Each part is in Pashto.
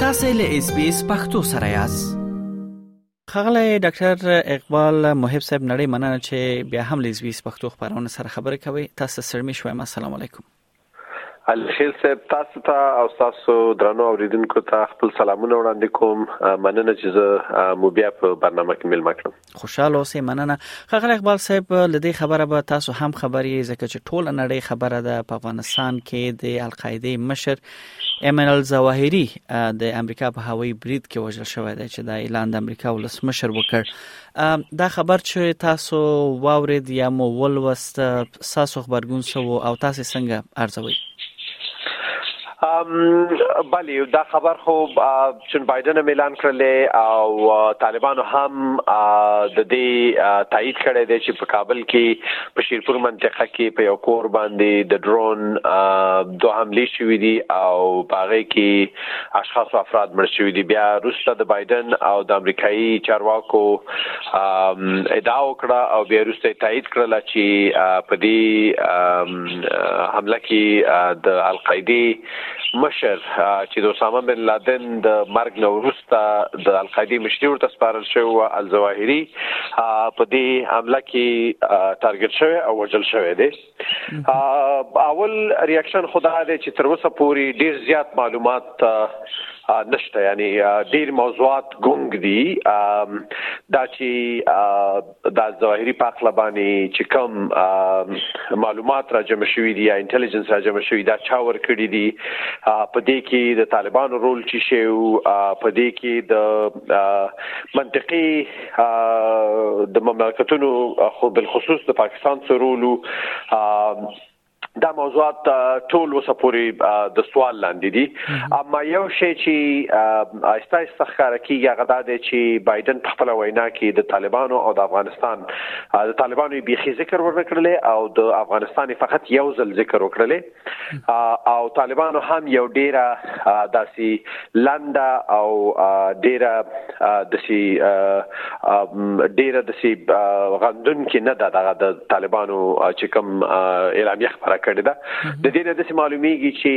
تاسو له اس بي اس پختو سره یاست خغله ډاکټر اقبال محب صاحب نړۍ مننه چې بیا هم لیزوی پښتو خبرونه سره خبرې کوي تاسو سره مې شوم السلام علیکم الخیل صاحب تاسو ته او تاسو درنو اوریدونکو ته خپل سلامونه وړاندې کوم مننه چې زه مو بیا په برنامه کې ملما کړم خوشاله اوسې مننه خغل اقبال صاحب لدی خبره به تاسو هم خبرې ځکه چې ټول نړۍ خبره ده په افغانستان کې د القاعده مشر ایمن الزواهری د امریکا په هوایي برید کې وژل شوی دی چې دا اعلان د امریکا ولسمشر وکړ دا خبر چې تاسو واورید یا مو ولوست تاسو خبرګون سو او تاسو څنګه ارزوي بله دا خبر خو چون بایدن هم اعلان کړل او طالبانو هم د دې تایید کړی دی چې په کابل کې په شیرپور منطقه کې په یو کور باندې د ډرون دوه حمله شوې دي او باغې کې اشخاص افراد مړ شوې دي بیا روسته د بایدن او د امریکایي چارواکو ادعا وکړه او بیا روسته تایید کړل چې په دې حمله کې د القاعدې مشر چې د اسامه بن لادن د مرګ نه وروسته د القاعدې مشري ورته سپارل شوې و الزواهري په دې حمله کې ټارګټ شوی او وژل شوی دی اول ریاکشن خدا دی چې تر اوسه پورې ډیر زیات معلومات نشته یعنی ډیر موضوعات ګونګ دي دا چې دا ظاهري په اخلا باندې چې کوم معلومات را جمع شوي دي یا انټيليجنس را جمع شوي دا چا ور کړی دي په دې کې د طالبانو رول چی شي او په دې کې د منطقي د مملکتونو خو بل خصوص د پاکستان سره رول دا موضوعات ټول اوسه پوری د سوال لاندې دي اما یو شی چې آیسته آیسته ښکار کیږي هغه دا دی چې بایدن په خپل وینا کې د طالبانو او د افغانستان د طالبانو بیخي ذکر ورنکړل او د افغانستان فقط یو ځل ذکر وکړل او طالبانو هم یو ډیره داسي لنډه او ډیره دسی ډیره دسی غندونکې نه ده دغه د طالبانو چې کوم اعلامیه خبره کړې ده د دې نه دسی معلومیږي چې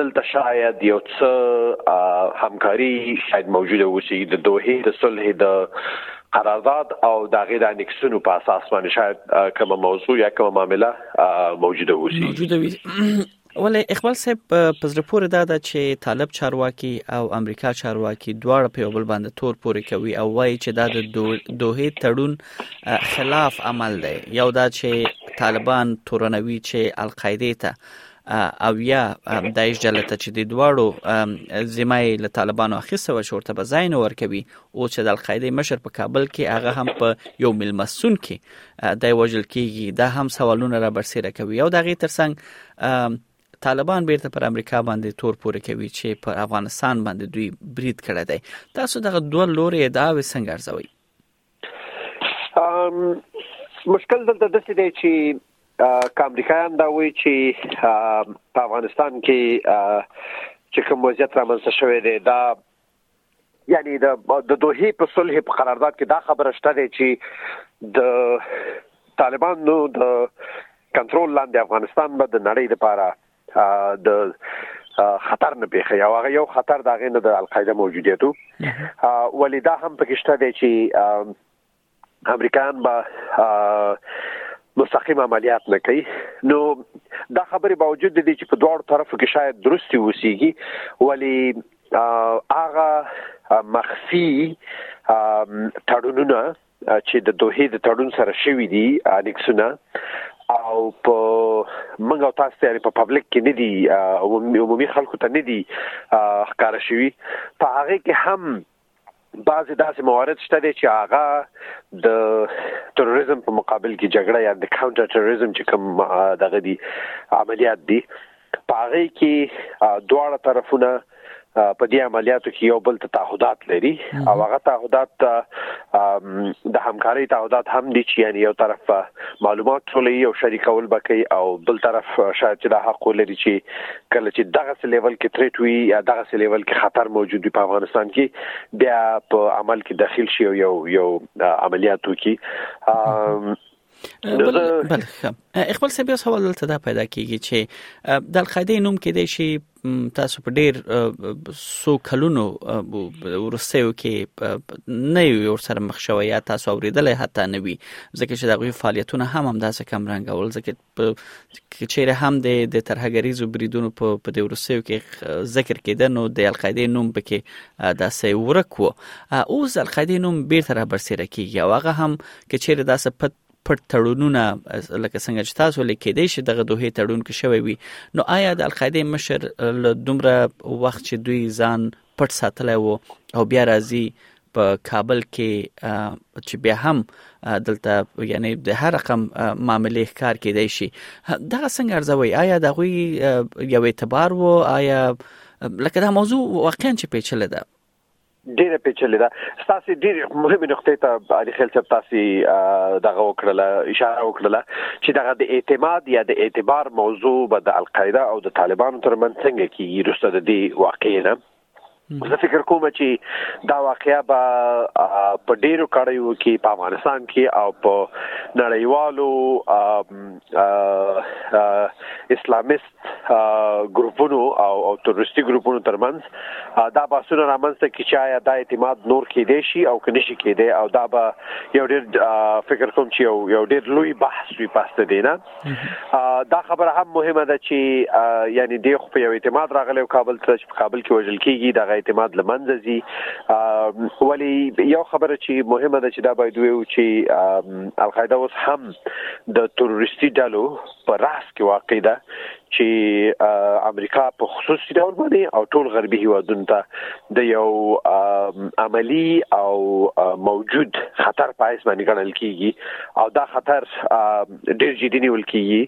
دلته شاید یو څه همکاري شاید موجوده وسی د دوه د صلح د قرارداد او د غیر انکسونو په اساس باندې شاید کومه موضوع یا کومه معامله موجوده وسی موجوده وي ولې اقبال صاحب په زړه پورې دا ده چې طالب چارواکي او امریکا چارواکي دواړه په یو بل باندې تور پورې کوي او وایي چې دا د دوه تړون خلاف عمل دی یو دا چې طالبان تورنوي چې القاعده ته او یا دایښ جله ته چې د دواړو ذمہ له طالبانو اخیسته و شورته بزاین ورکوي او چې د القاعده مشر په کابل کې هغه هم په یو ملمسون کې دی وژل کیږي دا هم سوالونه را برسیره کوي او دغه ترڅنګ طالبان بیرته پر امریکا باندې تور پورې کوي چې پر افغانستان باندې دوی برید کړی دی تاسو دغه دوه لوري ادعاوې څنګه ارزوي مشکل دلته د څه دی چې که امریکایان دا وایي چې په افغانستان کې چې کوم وضعیت رامنځته شوی دی دا یعنی د د دوه په صلح په قرارداد کې دا خبره شته دی چې د طالبانو د کنټرول لاندې افغانستان به د نړۍ لپاره د خطر نه پیښي او هغه یو خطر دا غینه د القاعده موجودیتو ولی دا هم پکې شته دی چې امریکایان به مستقیم عملیات نه کوي نو دا خبره باوجود دي چې په دواړو طرفو کې شاید درستی وسیږي ولی هغه مخفي تړونونه چې د دوه د تړون سره شوی دي انیکسونه او په منګه او تاسو ته په پبلک کې نه دي عمومي خلکو ته نه دي ښکار شوی په هغه کې هم بعضې داسې موارد شته دی چې هغه د تروریزم په مقابل کې جګړه یا د کاونټر تروریزم چې کوم دغه دي عملیات دي په هغه کې دواړه طرفونه په دې عملیاتو کې یو بل ته تعهدات لري او هغه تعهدات د همکارۍ تعهدات هم دي چې یعنی یو طرف معلومات ټولوي او شریکول بکې او بل طرف شاید چې د حق لري چې کله چې دغه څه لیول کې تریټ وي یا دغه څه لیول کې خطر موجود وي په افغانستان کې بیا په عمل کې داخل شي او یو یو عملیات وکړي بل بل خپل سبي سوال ته دا پیدا کیږي چې د القاعده نوم کې دی شي تاسو په ډیر سو کلونو ورسېو کې نه یو سره مخ شوی یا تاسو اوریدلې حتی نه وي ځکه چې دغه فعالیتونه هم هم داسې کم رنګول ځکه په چیرې هم د د ترهګریزو بریدونو په په دې ورسېو کې ذکر کېده نو د القاعده نوم پکې داسې ورک وو اوس القاعده نوم بیرته را برسېره کیږي او هغه هم کې چیرې داسې پټ پټ تړونونه لکه څنګه چې تاسو لیکې دی چې دغه دوه تړون کې شوی وي نو آیا د القاعده مشر له دومره وخت چې دوی ځان پټ ساتلی وو او بیا راځي په کابل کې چې بیا هم دلته یعنی د هر رقم معاملې ښکار کېدای شي دا څنګه ارزوي آیا د غوي یو اعتبار وو آیا لکه دا موضوع واقعا چې پیچلې ده ډیره پیچلې ده تاسو ډیر مهمه نقطه ته علي خیل صاحب تاسو دغه وکړه اشاره وکړه چې دغه د اعتماد یا د اعتبار موضوع به د القاعده او د طالبانو ترمنځ څنګه کیږي رسته د دې واقعي نه زه فکر کوم چې دا واقعیا به په ډیرو کړیو کې په افغانستان کې او په نړیوالو اسلامیست ګروپونو او تروریستي ګروپونو ترمنځ دا باسونه رامنځته کې چې آیا دا اعتماد نور کې دی شي او کني شي کې دی او دا به یو ډیر فکر کوم چې یو ډیر لوی بحث وي پاسته دی نه دا خبره هم مهمه ده چې یعنی دی خو په یو اعتماد راغلی او کابل ته چې په کابل کې وژل کیږي دا غي اعتماد لمنځه ځي ولی یو خبره چې مهمه ده چې دا باید ویو چې القاعده اوس هم د تروریستي ډلو په راس کې واقع ده چې امریکا په خصوصي ډول باندې او ټول غربي هیوادونو ته د یو عملی او موجود خطر پایس باندې ګڼل کیږي او دا خطر ډېر جدي نیول کیږي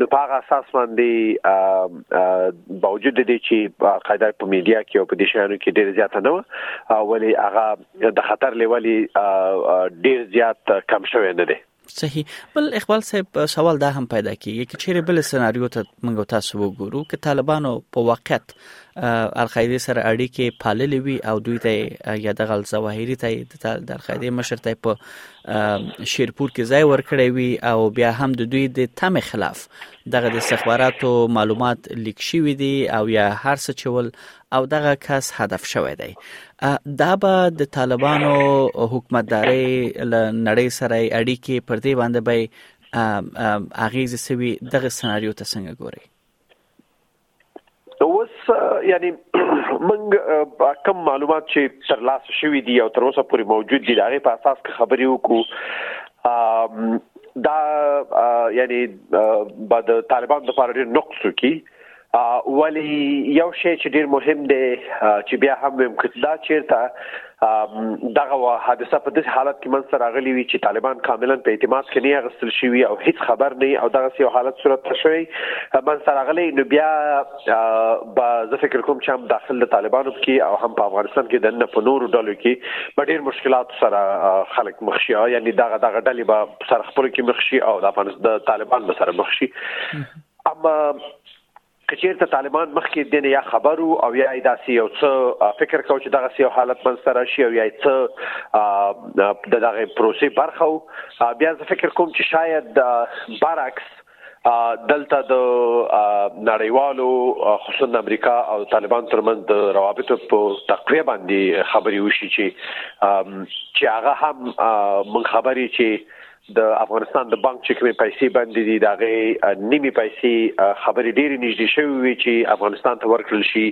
نو په هغه اساس باندې باوجود دې چې قاعده په میډیا کې او په دې شانو کې ډېر زیات نه و ولی هغه د خطر لیولي ډېر زیات کم شوی نه دی صحیح بل اقبال صاحب سوال دا هم پیدا کیږي چې چیرې بل سناریو ته موږ تاسو وګورو چې طالبانو په واقعیت القاعده سره اړیکې پاللې وي او دوی ته یا د غل زواهری ته د القاعده مشر ته په شیرپور کې ځای ورکړی وي او بیا هم د دوی د تم خلاف دغه د استخباراتو معلومات لیک شوی دي او یا هر څه چې ول او دغه کس هدف شوی دی دا به د طالبانو حکومتداري ل نړۍ سره اړیکې پر دې باندې به اغیز سوي دغه سناریو ته څنګه ګوري اوس یعنی موږ کوم معلومات چې تر لاسه شوي دي او تر اوسه پورې موجود دي دا غي په اساس کې خبرې وکړو دا یعنی بعد طالبان د پاره ډیر نقص کی ولی یو شی چې ډیر مهم دی چې بیا هم ویم کدا چیرته دغه حادثه په داسې حالت کې منځته راغلي وي چې طالبان کاملا په اعتماد کې نه اغستل شوي او هیڅ خبر نه او دغه یو حالت صورت ته شوی منځته راغلی نو بیا به زه فکر کوم چې هم داخل د طالبانو کې او هم په افغانستان کې د نه په نورو ډلو کې په ډیر مشکلات سره خلک مخ شي یعنی دغه دغه ډلې به سره خپل کې مخ شي او د افغانستان د طالبان به سره مخ شي اما که چیرته طالبان مخکې دې نه یا خبر وو او یا یې داسې یو څه فکر کاوه چې دغسې یو حالت منځته راشي او یا یې څه د دغې پروسې برخه وو بیا زه فکر کوم چې شاید برعکس دلته د نړیوالو خصوصا د امریکا او طالبان ترمنځ د روابطو په تقویه باندې خبري وشي چې چې هغه هم من خبري چې د افغانستان د بانک چې کومې پیسې بندې دي دا غي نیمه پیسې خبرې ډېرې نږدې شوې وي چې افغانستان ته ورکړل شي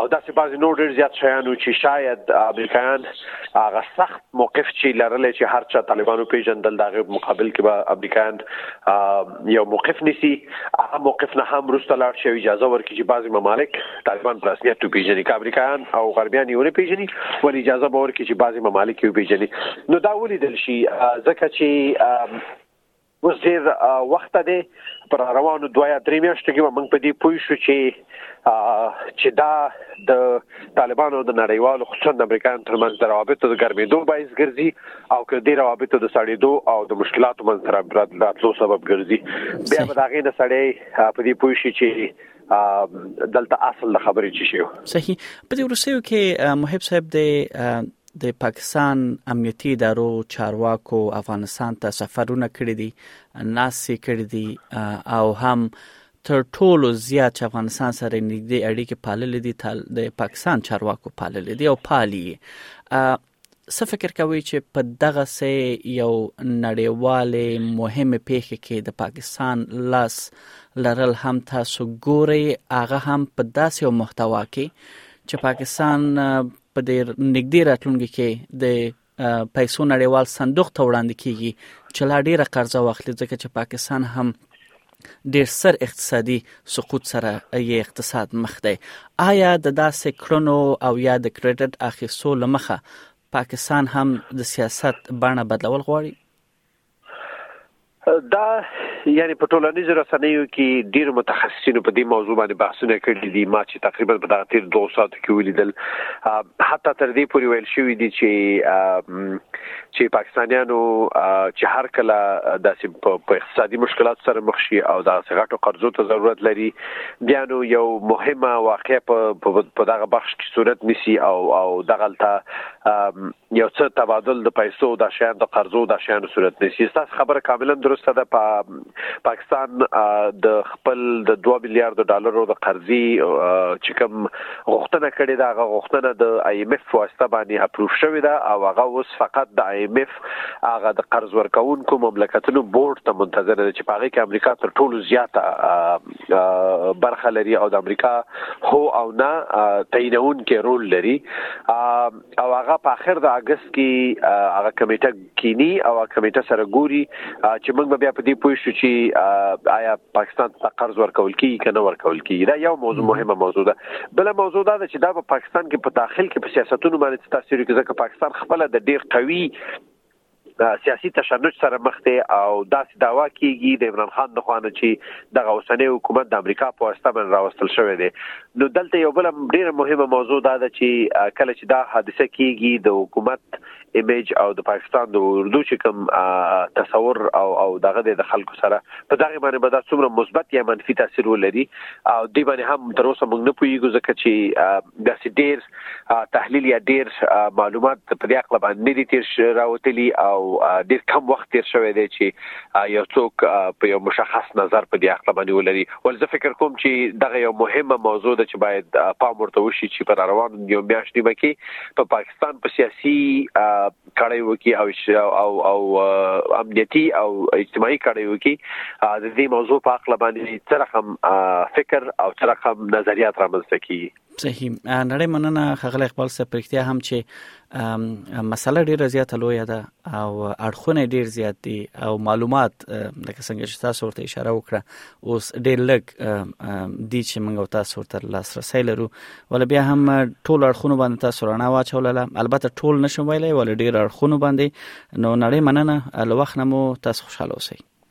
او داسې بعض نور ډېر زیات شیانو چې شاید امریکایان هغه سخت موقف چې لرل چې هر چا طالبانو پیژندل دا غي مقابل کې به امریکایان یو موقف نیسي هغه موقف نه هم روسته لاړ شي اجازه ورکړي چې بعض ممالک طالبان په رسمیت وپیژني که امریکایان او غربیان یې ونه پیژني ولې اجازه به ورکړي چې بعضې ممالک یې وپیژني نو دا ولیدل شي ځکه چې اوس ډیر وخت دی پر روانو دوه یا درې میاشتو کې موږ په دې پوه شو چې چې دا د طالبانو د نړیوالو خصوصا د امریکایانو ترمنځ د روابطو د ګرمېدو باعث ګرځي او که د روابطو د سړېدو او د مشکلاتو منځ راتلو سبب ګرځي بیا به دا غي نه سړی په دې پوه شي چې دلته اصل د خبرې چی شو صحیح په دې ورسېو کې محب صاحب د د پاکستان امنیتي ادارو چارواکو افغانستان ته سفرونه کړی دي ناسې کړی دي او هم تر ټولو زیات چې افغانستان سره نږدې اړیکې پاللې دي د پاکستان چارواکو پاللې دي او پالي څه فکر کوي چې په دغه سه یو نړیوالې مهمه پیښه کې د پاکستان لاس لرل هم تاسو ګوري هغه هم په داسې یو محتوا کې چې پاکستان په دې نګدي راتلونکي کې د پیسو نړیوال صندوق ته وړاندې کیږي چې لا ډیره قرضه واخلي ځکه چې پاکستان هم ډیر سر اقتصادي سقوط سره یې اقتصاد مخ دی آیا د داسې کړنو او یا د کریډټ اخیستو لمخه پاکستان هم د سیاست بڼه بدلول غواړي دا یعنی په ټولنیزو رسنیو کې ډیر متخصصینو په دې موضوع باندې بحثونه کړي دي ما چې تقریبا په دغه تیر دوه ساعتو کې ولیدل حتی تر دې پورې ویل شوې دي چې چې پاکستانیانو چې هر کله داسې په اقتصادي مشکلاتو سره مخ شي او داسې غټو قرضو ته ضرورت لري بیا نو یو مهمه واقع په په دغه بخش کې صورت نیسي او او دغلته یو څه تبادل د پیسو د شیان د قرضو د شیان صورت نیسي تاسو خبره کاملا درسته ده په پاکستان د خپل د 2 میلیارډ ډالرو د قرضې چې کوم غوښتنه کړې ده هغه غوښتنه د آی ایم ایف واسطه باندې اپروف شوې ده او هغه اوس فقط د آی ایم ایف هغه د قرض ورکونکو مملکتونو بورډ ته منتظر ده چې پاره کې امریکا تر ټولو زیاته برخه لري او د امریکا هو او نه تعینون کې رول لري او هغه په اخر د اگست کې هغه کمیټه کینی او کمیټه سره ګوري چې موږ به بیا په دې پوه شو چې آیا پاکستان ته قرض ورکول کیږي کنه ورکول کیږي دا یو موضوع مهمه موضوع ده بل موضوع دا ده چې دا په پاکستان کې په داخل کې په سیاستونو باندې تاثیر کوي ځکه پاکستان خپل د ډیر قوي سیاسي تشنج سره مخ دي او داسې داوا کیږي د عمران خان د خوانه چې د اوسنۍ حکومت د امریکا په واسطه باندې راوستل شوې دي نو دلته یو بل ډیره مهمه موضوع دا ده چې کله چې دا حادثه کیږي د حکومت ایمیج او د پاکستان د اردو چې کوم تصور او او دغه د خلکو سره په دغه باندې به دا څومره مثبت یا منفي تاثیر ولري او دی باندې هم تر اوسه موږ نه پوهیږو ځکه چې د سیډیر تحلیل یا ډیر معلومات په دې اړه باندې دي تیر راوتلي او ډیر کم وخت تیر شوی دی چې یو څوک په یو مشخص نظر په دې اړه باندې ولري ول زه فکر کوم چې دغه یو مهمه موضوع ده چې باید پام ورته وشي چې پر روان یو میاشت نیمه کې په پاکستان په سیاسي کړیو کې او او او امنیتي او اجتماعي کړیو کې د دې موضوع په اړه باندې څه رقم فکر او څه رقم نظریات رامنځته کیږي صحیح نړۍ مننه خغل اقبال صاحب پرختیا هم چې مسله ډیره زیاته لویه ده او اړخونه ډیر زیات دي او معلومات لکه څنګه چې تاسو ورته اشاره وکړه اوس ډیر لږ دي چې موږ تاسو ورته لاسرسي لرو ول بیا هم ټول اړخونه باندې تاسو رڼا واچوله البته ټول نشم ویلای ول ډیر اړخونه باندې نو نړۍ مننه لوخنه مو تاسو خوشاله اوسئ